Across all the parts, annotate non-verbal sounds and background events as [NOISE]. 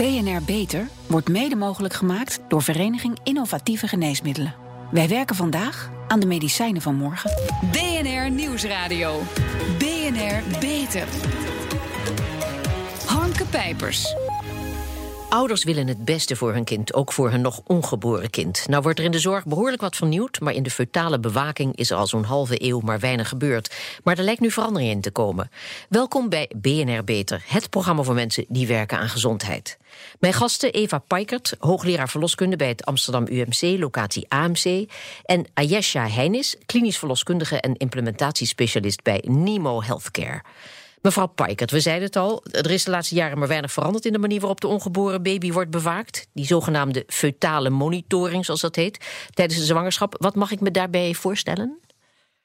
BNR Beter wordt mede mogelijk gemaakt door Vereniging Innovatieve Geneesmiddelen. Wij werken vandaag aan de medicijnen van morgen. BNR Nieuwsradio. BNR Beter. Harmke Pijpers. Ouders willen het beste voor hun kind, ook voor hun nog ongeboren kind. Nou wordt er in de zorg behoorlijk wat vernieuwd, maar in de feutale bewaking is er al zo'n halve eeuw maar weinig gebeurd. Maar er lijkt nu verandering in te komen. Welkom bij BNR Beter, het programma voor mensen die werken aan gezondheid. Mijn gasten Eva Paikert, hoogleraar verloskunde bij het Amsterdam UMC, locatie AMC. En Ayesha Heinis, klinisch verloskundige en implementatiespecialist bij Nemo Healthcare. Mevrouw Paikert, we zeiden het al, er is de laatste jaren maar weinig veranderd in de manier waarop de ongeboren baby wordt bewaakt. Die zogenaamde feutale monitoring, zoals dat heet, tijdens de zwangerschap. Wat mag ik me daarbij voorstellen?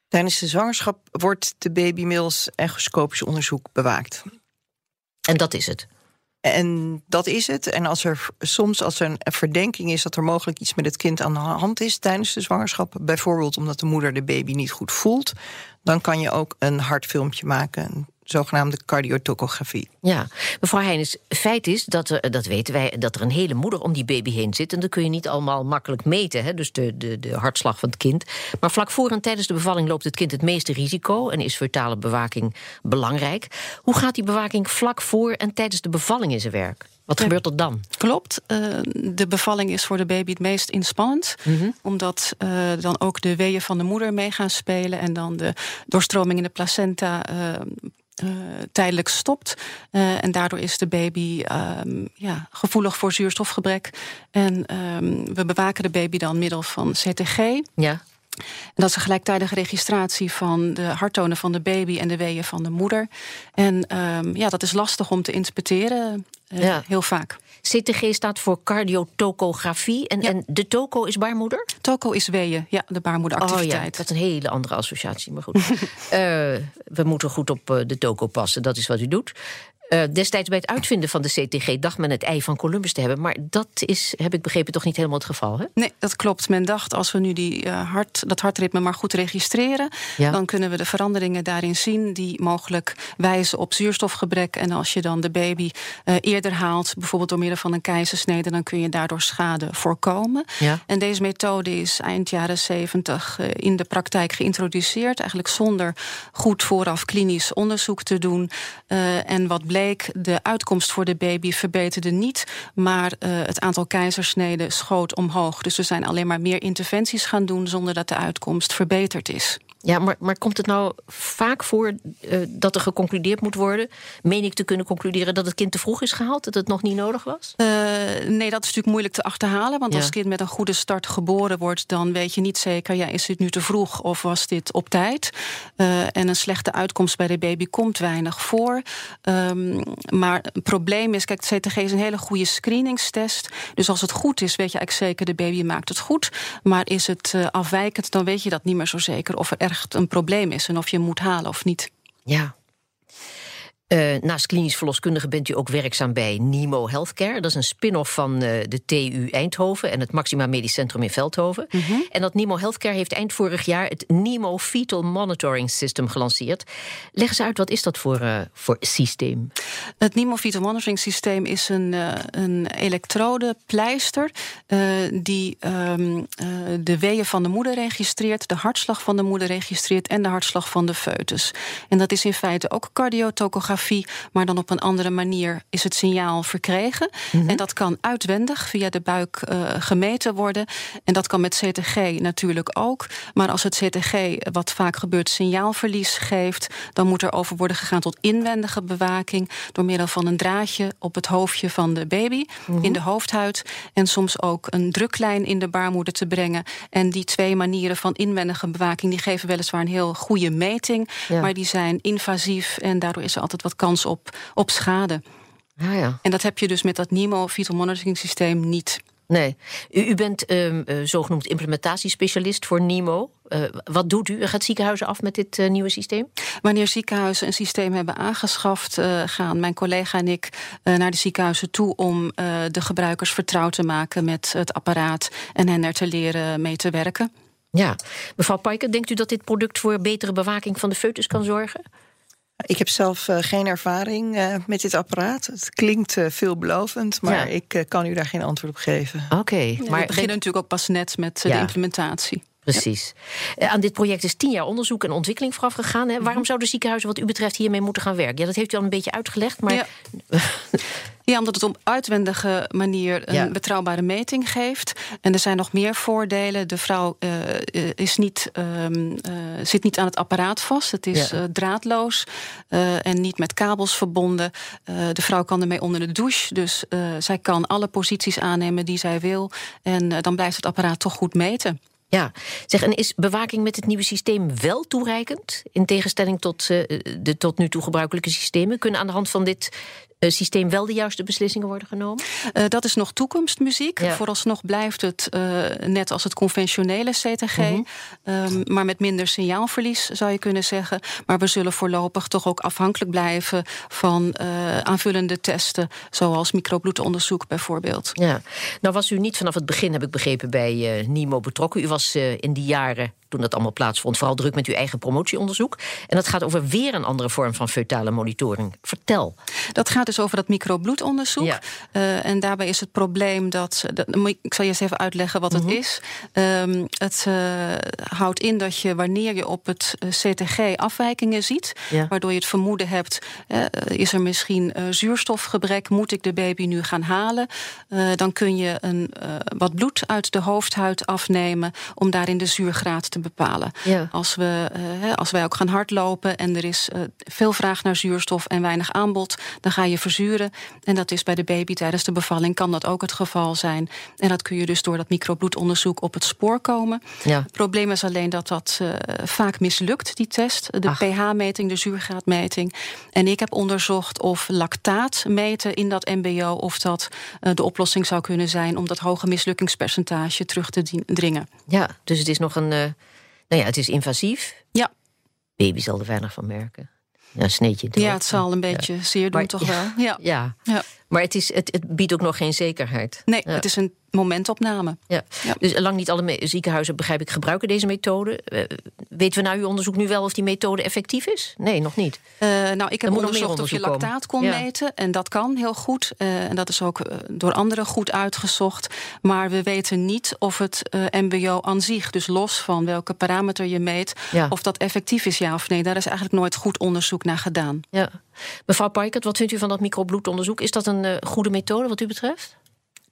Tijdens de zwangerschap wordt de baby middels echoscopisch onderzoek bewaakt. En dat is het? En dat is het. En als er soms als er een verdenking is dat er mogelijk iets met het kind aan de hand is tijdens de zwangerschap, bijvoorbeeld omdat de moeder de baby niet goed voelt, dan kan je ook een hartfilmpje maken, zogenaamde cardiotocografie. Ja, mevrouw Heijnes, feit is dat er, dat weten wij, dat er een hele moeder om die baby heen zit. En dat kun je niet allemaal makkelijk meten, hè? dus de, de, de hartslag van het kind. Maar vlak voor en tijdens de bevalling loopt het kind het meeste risico en is feutale bewaking belangrijk. Hoe gaat die bewaking vlak voor en tijdens de bevalling in zijn werk? Wat gebeurt er dan? Klopt. Uh, de bevalling is voor de baby het meest inspannend. Mm -hmm. Omdat uh, dan ook de weeën van de moeder mee gaan spelen. En dan de doorstroming in de placenta uh, tijdelijk stopt. Uh, en daardoor is de baby um, ja, gevoelig voor zuurstofgebrek. En um, we bewaken de baby dan middel van CTG. Ja. En dat is een gelijktijdige registratie van de harttonen van de baby en de weeën van de moeder. En um, ja, dat is lastig om te interpreteren, uh, ja. heel vaak. CTG staat voor cardiotocografie. En, ja. en de toco is baarmoeder? Toco is weeën, ja, de baarmoederactiviteit. Oh ja, dat is een hele andere associatie, maar goed. uh, [LAUGHS] we moeten goed op uh, de toco passen, dat is wat u doet. Uh, destijds bij het uitvinden van de CTG dacht men het ei van Columbus te hebben. Maar dat is, heb ik begrepen, toch niet helemaal het geval, hè? Nee, dat klopt. Men dacht, als we nu die, uh, hart, dat hartritme maar goed registreren... Ja. dan kunnen we de veranderingen daarin zien... die mogelijk wijzen op zuurstofgebrek. En als je dan de baby uh, eerder haalt, bijvoorbeeld door middel van een keizersnede... dan kun je daardoor schade voorkomen. Ja. En deze methode is eind jaren 70 in de praktijk geïntroduceerd. Eigenlijk zonder goed vooraf klinisch onderzoek te doen. en wat bleek, de uitkomst voor de baby verbeterde niet... maar uh, het aantal keizersneden schoot omhoog. Dus we zijn alleen maar meer interventies gaan doen... zonder dat de uitkomst verbeterd is. Ja, maar, maar komt het nou vaak voor uh, dat er geconcludeerd moet worden? Meen ik te kunnen concluderen dat het kind te vroeg is gehaald? Dat het nog niet nodig was? Uh, nee, dat is natuurlijk moeilijk te achterhalen. Want ja. als het kind met een goede start geboren wordt... dan weet je niet zeker, ja, is dit nu te vroeg of was dit op tijd? Uh, en een slechte uitkomst bij de baby komt weinig voor. Um, maar een probleem is, kijk, het CTG is een hele goede screeningstest. Dus als het goed is, weet je eigenlijk zeker... de baby maakt het goed. Maar is het afwijkend, dan weet je dat niet meer zo zeker... of er echt een probleem is en of je hem moet halen of niet. Ja. Uh, naast klinisch verloskundige bent u ook werkzaam bij Nemo Healthcare. Dat is een spin-off van uh, de TU Eindhoven en het Maxima Medisch Centrum in Veldhoven. Mm -hmm. En dat Nemo Healthcare heeft eind vorig jaar het Nemo Fetal Monitoring System gelanceerd. Leg eens uit, wat is dat voor, uh, voor systeem? Het Nemo Fetal Monitoring Systeem is een, een elektrode pleister die um, de weeën van de moeder registreert, de hartslag van de moeder registreert en de hartslag van de foetus. En dat is in feite ook cardiotocografie maar dan op een andere manier is het signaal verkregen. Mm -hmm. En dat kan uitwendig via de buik uh, gemeten worden. En dat kan met CTG natuurlijk ook. Maar als het CTG, wat vaak gebeurt, signaalverlies geeft... dan moet er over worden gegaan tot inwendige bewaking... door middel van een draadje op het hoofdje van de baby, mm -hmm. in de hoofdhuid... en soms ook een druklijn in de baarmoeder te brengen. En die twee manieren van inwendige bewaking... die geven weliswaar een heel goede meting... Ja. maar die zijn invasief en daardoor is er altijd wat kans op, op schade. Ja, ja. En dat heb je dus met dat NIMO fetal monitoring systeem niet. Nee. U, u bent um, uh, zogenoemd implementatiespecialist voor NIMO. Uh, wat doet u? Gaat ziekenhuizen af met dit uh, nieuwe systeem? Wanneer ziekenhuizen een systeem hebben aangeschaft... Gaan mijn collega en ik naar de ziekenhuizen toe... om de gebruikers vertrouwd te maken met het apparaat... en hen er te leren mee te werken. Ja. Mevrouw Pijker, denkt u dat dit product... voor betere bewaking van de foetus kan zorgen? Ik heb zelf uh, geen ervaring uh, met dit apparaat. Het klinkt uh, veelbelovend, maar ja. ik kan u daar geen antwoord op geven. Oké, okay, maar we beginnen natuurlijk ook pas net met de implementatie. Precies. Ja. aan dit project is tien jaar onderzoek en ontwikkeling vooraf gegaan. Hè. Waarom zouden ziekenhuizen wat u betreft hiermee moeten gaan werken? Ja, dat heeft u al een beetje uitgelegd, maar... [LAUGHS] Ja. Omdat het op uitwendige manier een betrouwbare meting geeft. En er zijn nog meer voordelen. De vrouw uh, is niet, um, uh, zit niet aan het apparaat vast. Het is ja. draadloos en niet met kabels verbonden. de vrouw kan ermee onder de douche. Dus zij kan alle posities aannemen die zij wil. En dan blijft het apparaat toch goed meten. Ja, zeg, en is bewaking met het nieuwe systeem wel toereikend? In tegenstelling tot de tot nu toe gebruikelijke systemen? Kunnen aan de hand van dit systeem wel de juiste beslissingen worden genomen? Uh, dat is nog toekomstmuziek. Ja. Vooralsnog blijft het uh, net als het conventionele CTG, mm -hmm. um, maar met minder signaalverlies zou je kunnen zeggen. Maar we zullen voorlopig toch ook afhankelijk blijven van aanvullende testen, zoals microbloedonderzoek bijvoorbeeld. Ja, nou was u niet vanaf het begin, heb ik begrepen, bij NIMO betrokken. U was in die jaren toen dat allemaal plaatsvond, vooral druk met uw eigen promotieonderzoek. En dat gaat over weer een andere vorm van feutale monitoring. Vertel. Dat gaat dus over dat microbloedonderzoek. Ja. Uh, en daarbij is het probleem dat. ik zal je eens even uitleggen wat mm -hmm. het is. Um, het uh, houdt in dat je wanneer je op het eh, CTG afwijkingen ziet, ja. waardoor je het vermoeden hebt: uh, is er misschien zuurstofgebrek? Moet ik de baby nu gaan halen? dan kun je een, wat bloed uit de hoofdhuid afnemen om daarin de zuurgraad te bepalen. Ja. Als, we, uh, als wij ook gaan hardlopen en er is uh, veel vraag naar zuurstof en weinig aanbod, dan ga je verzuren. En dat is bij de baby tijdens de bevalling kan dat ook het geval zijn. En dat kun je dus door dat microbloedonderzoek op het spoor komen. Ja. Het probleem is alleen dat dat uh, vaak mislukt, die test. De pH-meting, de zuurgraadmeting. En ik heb onderzocht of lactaat meten in dat MBO, of dat de oplossing zou kunnen zijn om dat hoge mislukkingspercentage terug te dringen. Ja, dus het is nog een nou ja, het is invasief. Ja. Baby zal er weinig van merken. Ja, sneetje. Ja, het zal een beetje ja. zeer doen, maar, toch wel. Ja. ja. ja. Maar het, is, het, het biedt ook nog geen zekerheid. Nee, het is een momentopname. Ja. Dus lang niet alle ziekenhuizen, begrijp ik, gebruiken deze methode. Uh, weten we nou uw onderzoek nu wel of die methode effectief is? Nee, nog niet. Uh, nou, ik heb onderzocht of je lactaat kon ja. meten. En dat kan heel goed. Uh, en dat is ook door anderen goed uitgezocht. Maar we weten niet of het MBO aan zich, dus los van welke parameter je meet, ja. of dat effectief is, ja of nee. Daar is eigenlijk nooit goed onderzoek naar gedaan. Ja. Mevrouw Paikert, wat vindt u van dat microbloedonderzoek? Is dat een goede methode wat u betreft?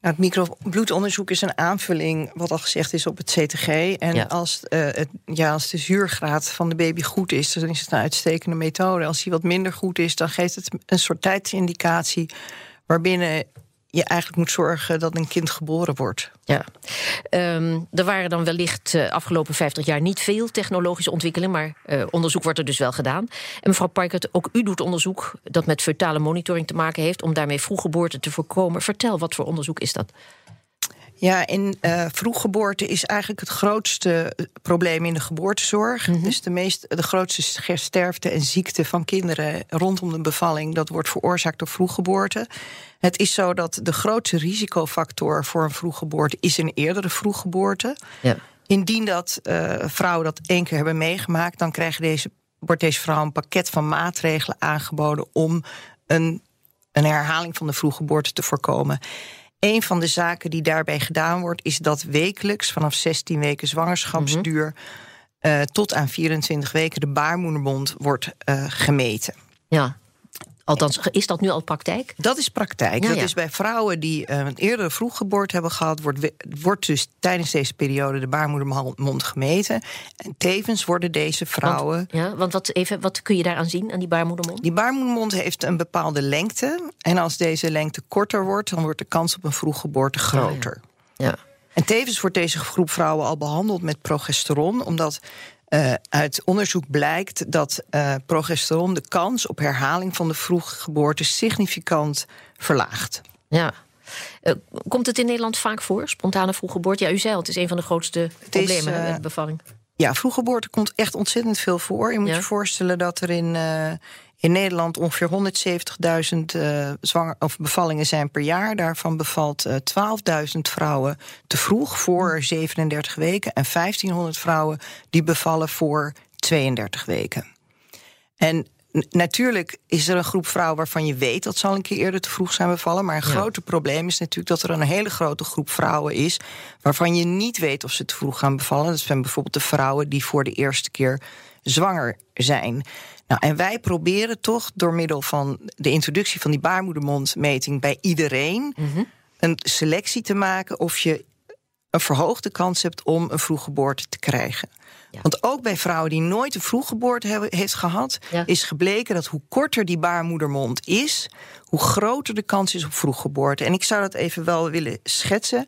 Nou, het microbloedonderzoek is een aanvulling, wat al gezegd is, op het CTG. En ja. Als, uh, het, ja, als de zuurgraad van de baby goed is, dan is het een uitstekende methode. Als die wat minder goed is, dan geeft het een soort tijdsindicatie waarbinnen je eigenlijk moet zorgen dat een kind geboren wordt. Ja, um, er waren dan wellicht uh, afgelopen 50 jaar niet veel technologische ontwikkelingen, maar uh, onderzoek wordt er dus wel gedaan. En mevrouw Parkert, ook u doet onderzoek dat met fetale monitoring te maken heeft om daarmee vroeggeboorte te voorkomen. Vertel, wat voor onderzoek is dat? Ja, in uh, vroeggeboorte is eigenlijk het grootste probleem in de geboortezorg. Mm -hmm. Dus de, meest, de grootste sterfte en ziekte van kinderen rondom de bevalling, dat wordt veroorzaakt door vroeggeboorte. Het is zo dat de grootste risicofactor voor een vroeggeboorte is een eerdere vroeggeboorte. Ja. Indien dat uh, vrouwen dat één keer hebben meegemaakt, dan krijgen deze, wordt deze vrouw een pakket van maatregelen aangeboden om een, een herhaling van de vroeggeboorte te voorkomen. Een van de zaken die daarbij gedaan wordt, is dat wekelijks vanaf 16 weken zwangerschapsduur mm -hmm. uh, tot aan 24 weken de baarmoedermond wordt uh, gemeten. Ja. Althans, is dat nu al praktijk? Dat is praktijk. Ja, dat ja. is bij vrouwen die uh, een eerdere vroeggeboorte hebben gehad, wordt, wordt dus tijdens deze periode de baarmoedermond gemeten. En tevens worden deze vrouwen. Want, ja, want wat, even, wat kun je daaraan zien aan die baarmoedermond? Die baarmoedermond heeft een bepaalde lengte. En als deze lengte korter wordt, dan wordt de kans op een vroeggeboorte groter. ja. ja. En tevens wordt deze groep vrouwen al behandeld met progesteron, omdat uh, uit onderzoek blijkt dat uh, progesteron de kans op herhaling van de vroege geboorte significant verlaagt. Ja. Uh, komt het in Nederland vaak voor, spontane vroeggeboorte? Ja, u zei al, het is een van de grootste problemen met bevalling. Ja, vroeggeboorte komt echt ontzettend veel voor. Je moet ja. je voorstellen dat er in, in Nederland ongeveer 170.000 uh, zwanger of bevallingen zijn per jaar. Daarvan bevalt uh, 12.000 vrouwen te vroeg voor 37 weken en 1500 vrouwen die bevallen voor 32 weken. En natuurlijk is er een groep vrouwen waarvan je weet dat ze al een keer eerder te vroeg zijn bevallen. Maar een ja. grote probleem is natuurlijk dat er een hele grote groep vrouwen is waarvan je niet weet of ze te vroeg gaan bevallen. Dat zijn bijvoorbeeld de vrouwen die voor de eerste keer zwanger zijn. Nou, en wij proberen toch door middel van de introductie van die baarmoedermondmeting bij iedereen mhm. een selectie te maken of je een verhoogde kans hebt om een vroeggeboorte te krijgen. Want ook bij vrouwen die nooit een vroeggeboorte hebben, heeft gehad, is gebleken dat hoe korter die baarmoedermond is, hoe groter de kans is op vroeggeboorte. En ik zou dat even wel willen schetsen.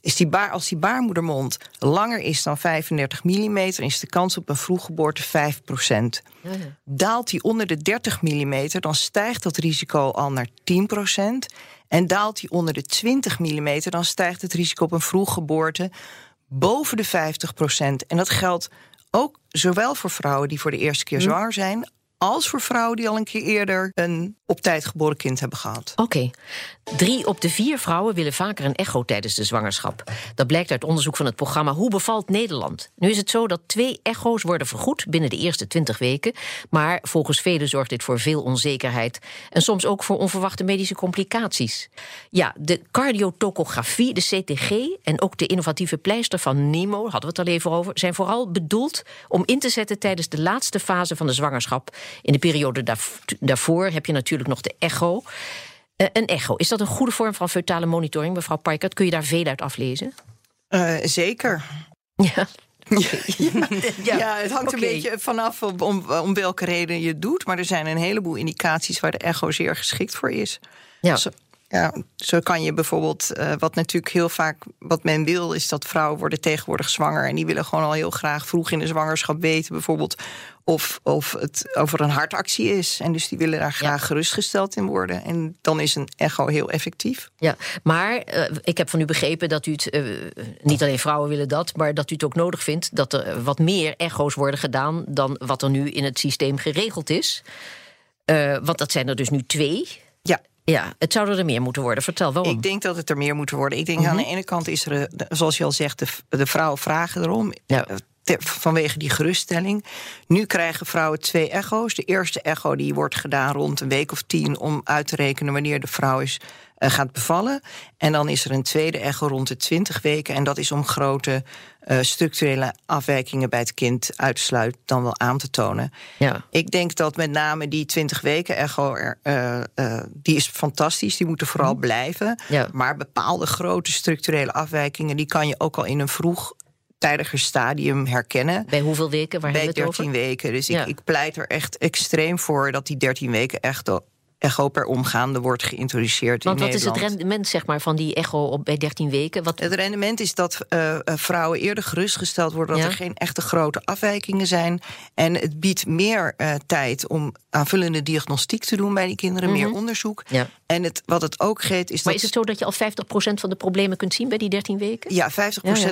Is die baar, als die baarmoedermond langer is dan 35 mm, is de kans op een vroeggeboorte 5 procent. Daalt die onder de 30 mm, dan stijgt dat risico al naar 10 procent. En daalt die onder de 20 mm, dan stijgt het risico op een vroeggeboorte boven de 50 procent. En dat geldt ook zowel voor vrouwen die voor de eerste keer hm. zwanger zijn, als voor vrouwen die al een keer eerder een op tijd geboren kind hebben gehad. Oké. Drie op de vier vrouwen willen vaker een echo tijdens de zwangerschap. Dat blijkt uit onderzoek van het programma Hoe bevalt Nederland? Nu is het zo dat twee echo's worden vergoed binnen de eerste 20 weken. Maar volgens velen zorgt dit voor veel onzekerheid. En soms ook voor onverwachte medische complicaties. Ja, de cardiotocografie, de CTG en ook de innovatieve pleister van Nemo, hadden we het al even over, zijn vooral bedoeld om in te zetten tijdens de laatste fase van de zwangerschap. In de periode daarvoor heb je natuurlijk nog de echo. Uh, een echo, is dat een goede vorm van feutale monitoring, mevrouw Parkert? Kun je daar veel uit aflezen? Uh, zeker. [LAUGHS] Ja. [LAUGHS] Ja, ja, ja, het hangt een beetje vanaf om, om, welke reden je het doet. Maar er zijn een heleboel indicaties waar de echo zeer geschikt voor is. Ja. Ja, zo kan je bijvoorbeeld, uh, wat natuurlijk heel vaak wat men wil, is dat vrouwen worden tegenwoordig zwanger. En die willen gewoon al heel graag vroeg in de zwangerschap weten, bijvoorbeeld, of, of het over een hartactie is. En dus die willen daar graag gerustgesteld in worden. En dan is een echo heel effectief. Ja, maar uh, ik heb van u begrepen dat u het, uh, niet alleen vrouwen willen dat, maar dat u het ook nodig vindt dat er wat meer echo's worden gedaan dan wat er nu in het systeem geregeld is. want dat zijn er dus nu twee. Ja. Ja, het zou er meer moeten worden. Vertel waarom. Ik denk dat het er meer moet worden. Ik denk aan de mhm. ene kant is er, zoals je al zegt, de, de vrouwen vragen erom. Ja. Eh, vanwege die geruststelling. Nu krijgen vrouwen twee echo's. De eerste echo die wordt gedaan rond een week of tien om uit te rekenen wanneer de vrouw is uh, gaat bevallen. En dan is er een tweede echo rond de 20 weken. En dat is om grote uh, structurele afwijkingen bij het kind uitsluit dan wel aan te tonen. Ja. Ik denk dat met name die 20 weken echo, uh, die is fantastisch. Die moeten vooral mhm. blijven. Ja. Maar bepaalde grote structurele afwijkingen, die kan je ook al in een vroeg tijdiger stadium herkennen. Bij hoeveel weken? Waar Bij 13 weken. Dus ik, ik pleit er echt extreem voor dat die 13 weken echt echo per omgaande wordt geïntroduceerd Want in wat is het rendement zeg maar, van die echo op, bij 13 weken? Wat... Het rendement is dat uh, vrouwen eerder gerustgesteld worden... dat er geen echte grote afwijkingen zijn. En het biedt meer uh, tijd om aanvullende diagnostiek te doen bij die kinderen. Meer mhm. onderzoek. Ja. En het, wat het ook geeft is maar is het zo dat je al 50% van de problemen kunt zien bij die 13 weken? Ja, 50%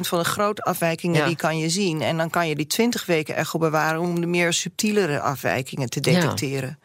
van de grote afwijkingen die kan je zien. En dan kan je die 20 weken echo bewaren... om de meer subtielere afwijkingen te detecteren.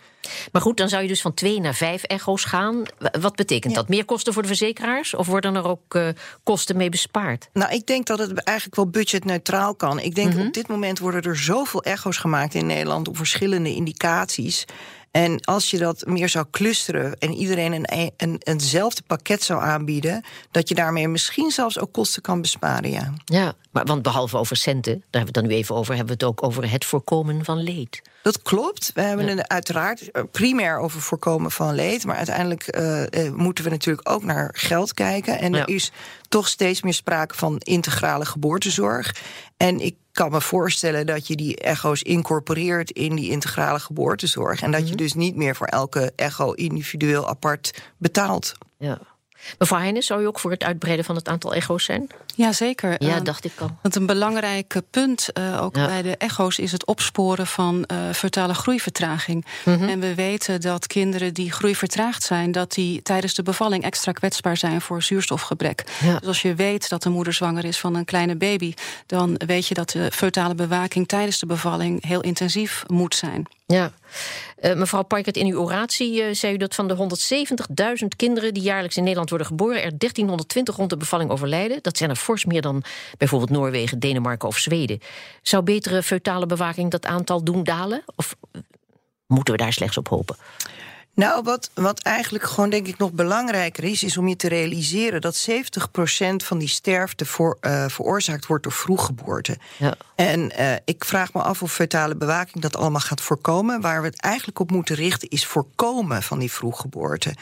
Maar goed, dan zou je dus van twee naar vijf echo's gaan. Wat betekent dat? Meer kosten voor de verzekeraars? Of worden er ook uh, kosten mee bespaard? Nou, ik denk dat het eigenlijk wel budgetneutraal kan. Ik denk mm op dit moment worden er zoveel echo's gemaakt in Nederland op verschillende indicaties. En als je dat meer zou clusteren en iedereen een, een, eenzelfde pakket zou aanbieden, dat je daarmee misschien zelfs ook kosten kan besparen. Ja, ja maar want behalve over centen, daar hebben we het dan nu even over, hebben we het ook over het voorkomen van leed. Dat klopt. We hebben het uiteraard eh, primair over voorkomen van leed. Maar uiteindelijk uh, moeten we natuurlijk ook naar geld kijken. En er is toch steeds meer sprake van integrale geboortezorg. En ik kan me voorstellen dat je die echo's incorporeert in die integrale geboortezorg. En dat je mhm. dus niet meer voor elke echo individueel apart betaalt. Ja. Mevrouw Heijnen, zou u ook voor het uitbreiden van het aantal echo's zijn? Jazeker. Ja, uh, dacht ik al. Want een belangrijk punt uh, ook bij de echo's is het opsporen van uh, groeivertraging. Mm -hmm. En we weten dat kinderen die groeivertraagd zijn, dat die tijdens de bevalling extra kwetsbaar zijn voor zuurstofgebrek. Ja. Dus als je weet dat de moeder zwanger is van een kleine baby, dan weet je dat de fetale bewaking tijdens de bevalling heel intensief moet zijn. Ja. Uh, mevrouw Parkert, in uw oratie uh, zei u dat van de 170.000 kinderen die jaarlijks in Nederland worden geboren, er 1320 rond de bevalling overlijden. Dat zijn er fors meer dan bijvoorbeeld Noorwegen, Denemarken of Zweden. Zou betere feutale bewaking dat aantal doen dalen? Of moeten we daar slechts op hopen? Nou, wat, wat eigenlijk gewoon denk ik nog belangrijker is, is om je te realiseren dat 70% van die sterfte voor, uh, veroorzaakt wordt door vroeggeboorte. Ja. En uh, ik vraag me af of fetale bewaking dat allemaal gaat voorkomen. Waar we het eigenlijk op moeten richten, is voorkomen van die vroeggeboorte.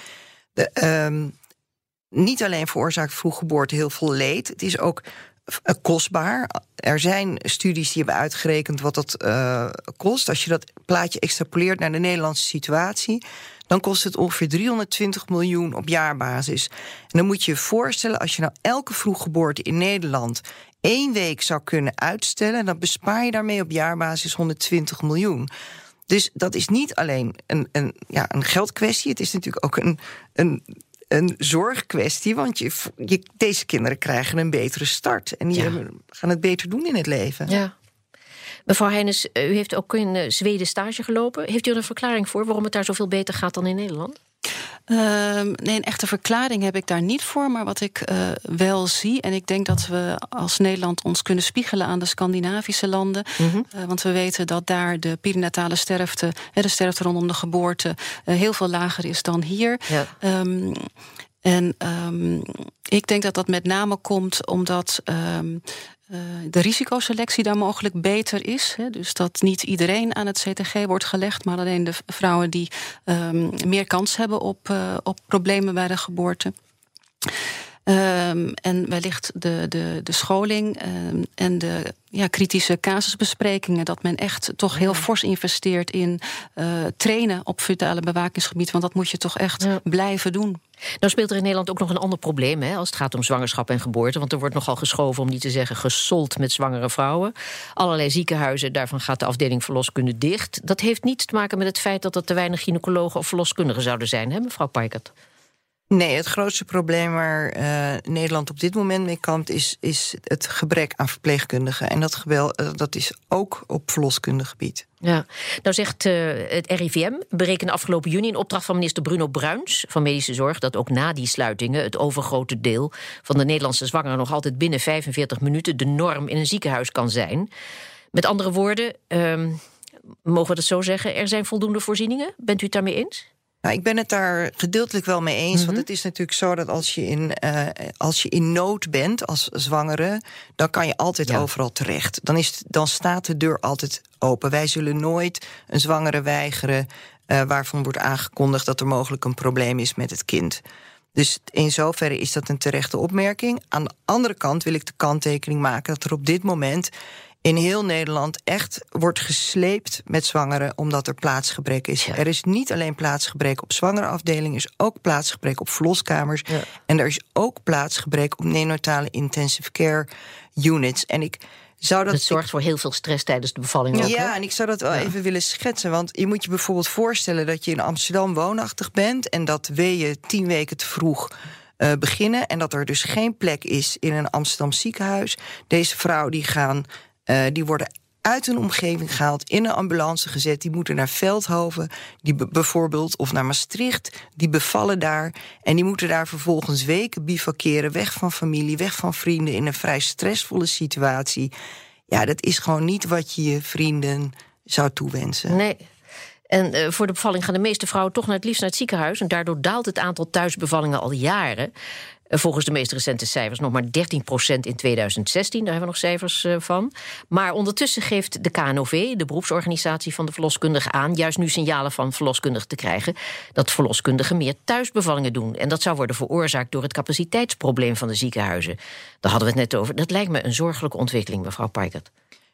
De, um, niet alleen veroorzaakt vroeggeboorte heel veel leed, het is ook eh, kostbaar. Er zijn studies die hebben uitgerekend wat dat uh, kost. Als je dat plaatje extrapoleert naar de Nederlandse situatie, dan kost het ongeveer 320 miljoen op jaarbasis. En dan moet je je voorstellen, als je nou elke vroeggeboorte in Nederland één week zou kunnen uitstellen, dan bespaar je daarmee op jaarbasis 120 miljoen. Dus dat is niet alleen een, een, ja, een geldkwestie, het is natuurlijk ook een, een een zorgkwestie. Want je, je, deze kinderen krijgen een betere start. En die gaan het beter doen in het leven. Ja. Mevrouw Heines, u heeft ook in eh, Zweden stage gelopen. Heeft u er een verklaring voor waarom het daar zoveel beter gaat dan in Nederland? Uh, nee, een echte verklaring heb ik daar niet voor. Maar wat ik uh, wel zie, en ik denk dat we als Nederland ons kunnen spiegelen aan de Scandinavische landen. Mm -hmm. uh, want we weten dat daar de perinatale sterfte, de sterfte rondom de geboorte, heel veel lager is dan hier. Ja. Um, en um, ik denk dat dat met name komt omdat um, uh, de risicoselectie daar mogelijk beter is. Hè, dus dat niet iedereen aan het CTG wordt gelegd, maar alleen de vrouwen die um, meer kans hebben op, uh, op problemen bij de geboorte. Um, en wellicht de, de, de scholing um, en de ja, kritische casusbesprekingen. Dat men echt toch heel fors investeert in uh, trainen op fetale bewakingsgebied. Want dat moet je toch echt ja. blijven doen. Nou speelt er in Nederland ook nog een ander probleem hè, als het gaat om zwangerschap en geboorte. Want er wordt nogal geschoven, om niet te zeggen gesold met zwangere vrouwen. Allerlei ziekenhuizen, daarvan gaat de afdeling verloskunde dicht. Dat heeft niets te maken met het feit dat er te weinig gynaecologen of verloskundigen zouden zijn, hè, mevrouw Paikert? Nee, het grootste probleem waar uh, Nederland op dit moment mee kampt... is, is het gebrek aan verpleegkundigen. En dat, gewel, uh, dat is ook op verloskundig gebied. Ja, nou zegt uh, het RIVM, berekende afgelopen juni... in opdracht van minister Bruno Bruins van Medische Zorg... dat ook na die sluitingen het overgrote deel van de Nederlandse zwangeren... nog altijd binnen 45 minuten de norm in een ziekenhuis kan zijn. Met andere woorden, mogen we dat zo zeggen... er zijn voldoende voorzieningen? Bent u het daarmee eens? Nou, ik ben het daar gedeeltelijk wel mee eens. Mm -hmm. Want het is natuurlijk zo dat als je, in, uh, als je in nood bent als zwangere, dan kan je altijd ja. overal terecht. Dan, is, dan staat de deur altijd open. Wij zullen nooit een zwangere weigeren uh, waarvan wordt aangekondigd dat er mogelijk een probleem is met het kind. Dus in zoverre is dat een terechte opmerking. Aan de andere kant wil ik de kanttekening maken dat er op dit moment in heel Nederland echt wordt gesleept met zwangeren omdat er plaatsgebrek is. Ja. Er is niet alleen plaatsgebrek op zwangerenafdelingen, er is ook plaatsgebrek op verloskamers. Ja. En er is ook plaatsgebrek op neonatale intensive care units. En ik zou dat. Het zorgt voor heel veel stress tijdens de bevalling. Ja, ook, ja en ik zou dat wel even willen schetsen. Want je moet je bijvoorbeeld voorstellen dat je in Amsterdam woonachtig bent en dat weeën tien weken te vroeg. Uh, beginnen en dat er dus geen plek is in een Amsterdam ziekenhuis. Deze vrouw die gaan uh, die worden uit hun omgeving gehaald, in een ambulance gezet. Die moeten naar Veldhoven, die bijvoorbeeld, of naar Maastricht. Die bevallen daar. En die moeten daar vervolgens weken bivakeren, weg van familie, weg van vrienden, in een vrij stressvolle situatie. Ja, dat is gewoon niet wat je je vrienden zou toewensen. Nee. En uh, voor de bevalling gaan de meeste vrouwen toch naar het liefst naar het ziekenhuis. En daardoor daalt het aantal thuisbevallingen al jaren. Volgens de meest recente cijfers nog maar 13% in 2016. Daar hebben we nog cijfers uh, van. Maar ondertussen geeft de KNOV, de beroepsorganisatie van de verloskundigen, aan... juist nu signalen van verloskundigen te krijgen... dat verloskundigen meer thuisbevallingen doen. En dat zou worden veroorzaakt door het capaciteitsprobleem van de ziekenhuizen. Daar hadden we het net over. Dat lijkt me een zorgelijke ontwikkeling, mevrouw Paikert.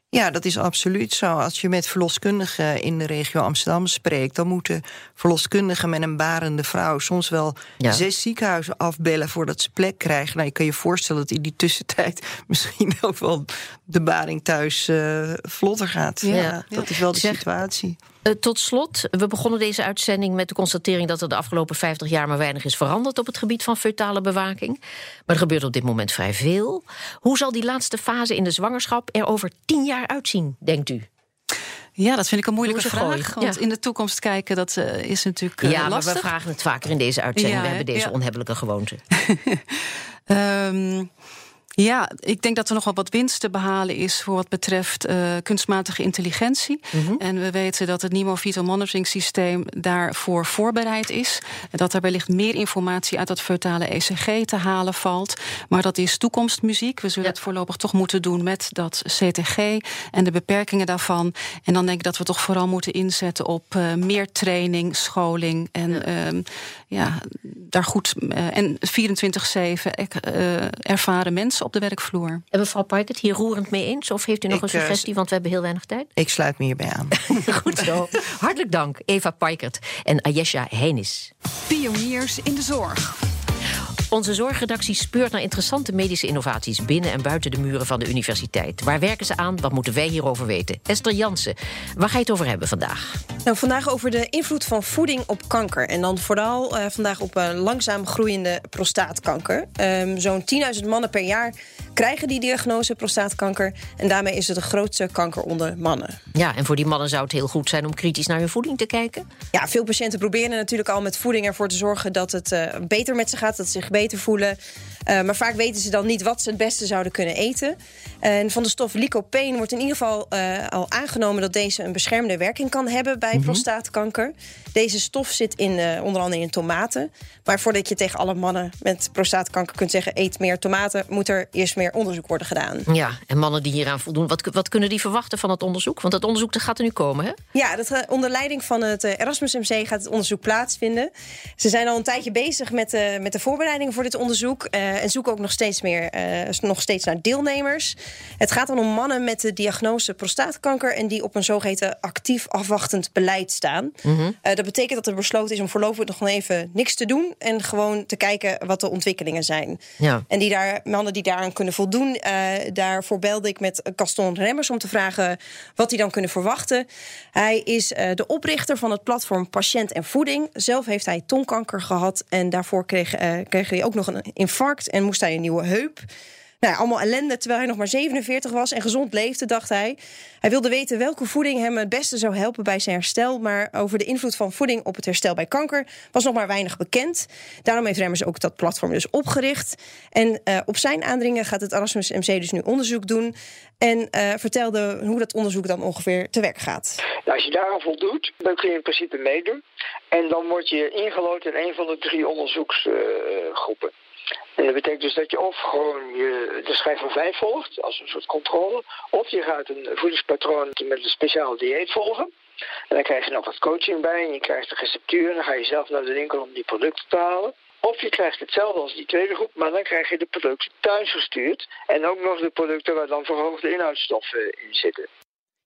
Ja, dat is absoluut zo. Als je met verloskundigen in de regio Amsterdam spreekt, dan moeten verloskundigen met een barende vrouw soms wel ja. zes ziekenhuizen afbellen voordat ze plek krijgen. Nou, je kan je voorstellen dat in die tussentijd [LAUGHS] misschien ook wel de baring thuis uh, vlotter gaat. Ja, ja dat is wel de zeg, situatie. Uh, tot slot, we begonnen deze uitzending met de constatering dat er de afgelopen 50 jaar maar weinig is veranderd op het gebied van fetale bewaking. Maar er gebeurt op dit moment vrij veel. Hoe zal die laatste fase in de zwangerschap er over tien jaar uitzien, denkt u? Ja, dat vind ik een moeilijke vraag. Want ja. in de toekomst kijken, dat uh, is natuurlijk uh, ja, lastig. maar we vragen het vaker in deze uitzending. Ja, we hebben deze onhebbelijke gewoonte. um, [LAUGHS] Ja, ik denk dat er nog wel wat winst te behalen is voor wat betreft uh, kunstmatige intelligentie. Mhm. En we weten dat het NIMO Vital Monitoring Systeem daarvoor voorbereid is. En dat er wellicht meer informatie uit dat feutale ECG te halen valt. Maar dat is toekomstmuziek. We zullen Ja. het voorlopig toch moeten doen met dat CTG en de beperkingen daarvan. En dan denk ik dat we toch vooral moeten inzetten op eh, meer training, scholing en ehm, ja, daar goed eh, en 24/7 ek- eh, ervaren mensen op de werkvloer. En mevrouw Parkert hier roerend mee eens? Of heeft u nog Ik, een eh, suggestie? Want we hebben heel weinig tijd. Ik sluit me hierbij aan. [LAUGHS] Goed zo. Hartelijk dank, Eva Parkert en Ayesha Heinis. Pioniers in de zorg. Onze zorgredactie speurt naar interessante medische innovaties binnen en buiten de muren van de universiteit. Waar werken ze aan? Wat moeten wij hierover weten? Esther Jansen, waar ga je het over hebben vandaag? Nou, vandaag over de invloed van voeding op kanker. En dan vooral eh, vandaag op eh, langzaam groeiende prostaatkanker. Ehm, Zo'n 10.000 mannen per jaar krijgen die diagnose prostaatkanker. En daarmee is het de grootste kanker onder mannen. Ja, en voor die mannen zou het heel goed zijn om kritisch naar hun voeding te kijken. Ja, veel patiënten proberen natuurlijk al met voeding ervoor te zorgen dat het eh, beter met ze gaat, dat ze zich beter voelen. Eh, maar vaak weten ze dan niet wat ze het beste zouden kunnen eten. En van de stof lycopene wordt in ieder geval eh, al aangenomen dat deze een beschermende werking kan hebben bij prostaatkanker. Deze stof zit in, eh, onder andere in tomaten. Maar voordat je tegen alle mannen met prostaatkanker kunt zeggen: eet meer tomaten, moet er eerst meer onderzoek worden gedaan. Ja, en mannen die hieraan voldoen, wat, wat kunnen die verwachten van het onderzoek? Want het onderzoek dat gaat er nu komen, hè? Ja, dat, onder leiding van het Erasmus MC gaat het onderzoek plaatsvinden. Ze zijn al een tijdje bezig met, de met de voorbereidingen voor dit onderzoek. eh, en zoeken ook nog steeds, meer, eh, nog steeds naar deelnemers. Het gaat dan om mannen met de diagnose prostaatkanker. en die op een zogeheten actief afwachtend beleid staan. Eh, dat betekent dat er besloten is om voorlopig nog even niks te doen. en gewoon te kijken wat de ontwikkelingen zijn. Ja. En die daar, mannen die daaraan kunnen voldoen, eh, daarvoor belde ik met Gaston Remmers om te vragen wat hij dan kunnen verwachten. Hij is eh, de oprichter van het platform Patiënt en Voeding. Zelf heeft hij tongkanker gehad en daarvoor kreeg, eh, kreeg hij ook nog een infarct en moest hij een nieuwe heup. Nou, allemaal ellende terwijl hij nog maar 47 was en gezond leefde, dacht hij. Hij wilde weten welke voeding hem het beste zou helpen bij zijn herstel. Maar over de invloed van voeding op het herstel bij kanker was nog maar weinig bekend. Daarom heeft Remmers ook dat platform dus opgericht. En eh, op zijn aandringen gaat het Erasmus MC dus nu onderzoek doen. En eh, vertelde hoe dat onderzoek dan ongeveer te werk gaat. Nou, als je daaraan voldoet, dan kun je in principe meedoen. En dan word je ingelood in een van de drie onderzoeksgroepen. En dat betekent dus dat je of gewoon je, de schijf van vijf volgt, als een soort controle. Of je gaat een voedingspatroon met een speciaal dieet volgen. En dan krijg je nog wat coaching bij en je krijgt de receptuur. En dan ga je zelf naar de winkel om die producten te halen. Of je krijgt hetzelfde als die tweede groep, maar dan krijg je de producten thuis gestuurd. En ook nog de producten waar dan verhoogde inhoudstoffen in zitten.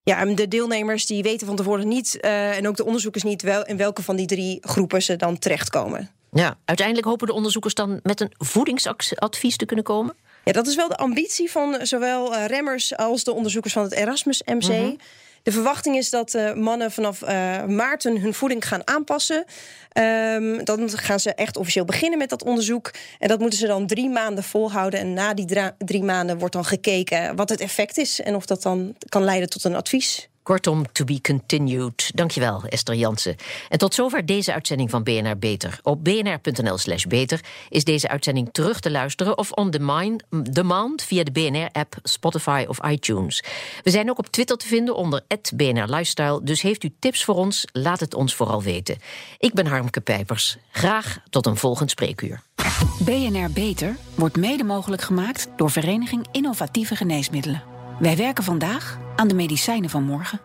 Ja, en de deelnemers die weten van tevoren niet, eh, en ook de onderzoekers niet, wel in welke van die drie groepen ze dan terechtkomen. Ja, uiteindelijk hopen de onderzoekers dan met een voedingsadvies te kunnen komen. Ja, dat is wel de ambitie van zowel eh, Remmers als de onderzoekers van het Erasmus MC. De verwachting is dat eh, mannen vanaf eh, maart hun voeding gaan aanpassen. Ehm, dan gaan ze echt officieel beginnen met dat onderzoek. En dat moeten ze dan drie maanden volhouden. En na die drie maanden wordt dan gekeken wat het effect is en of dat dan kan leiden tot een advies. Kortom, to be continued. Dankjewel, Esther Jansen. En tot zover deze uitzending van BNR Beter. Op bnr.nl slash beter is deze uitzending terug te luisteren... of on demand, demand via de BNR-app, Spotify of iTunes. We zijn ook op Twitter te vinden onder BNR Lifestyle... dus heeft u tips voor ons, laat het ons vooral weten. Ik ben Harmke Pijpers. Graag tot een volgend spreekuur. BNR Beter wordt mede mogelijk gemaakt door Vereniging Innovatieve Geneesmiddelen. Wij werken vandaag aan de medicijnen van morgen.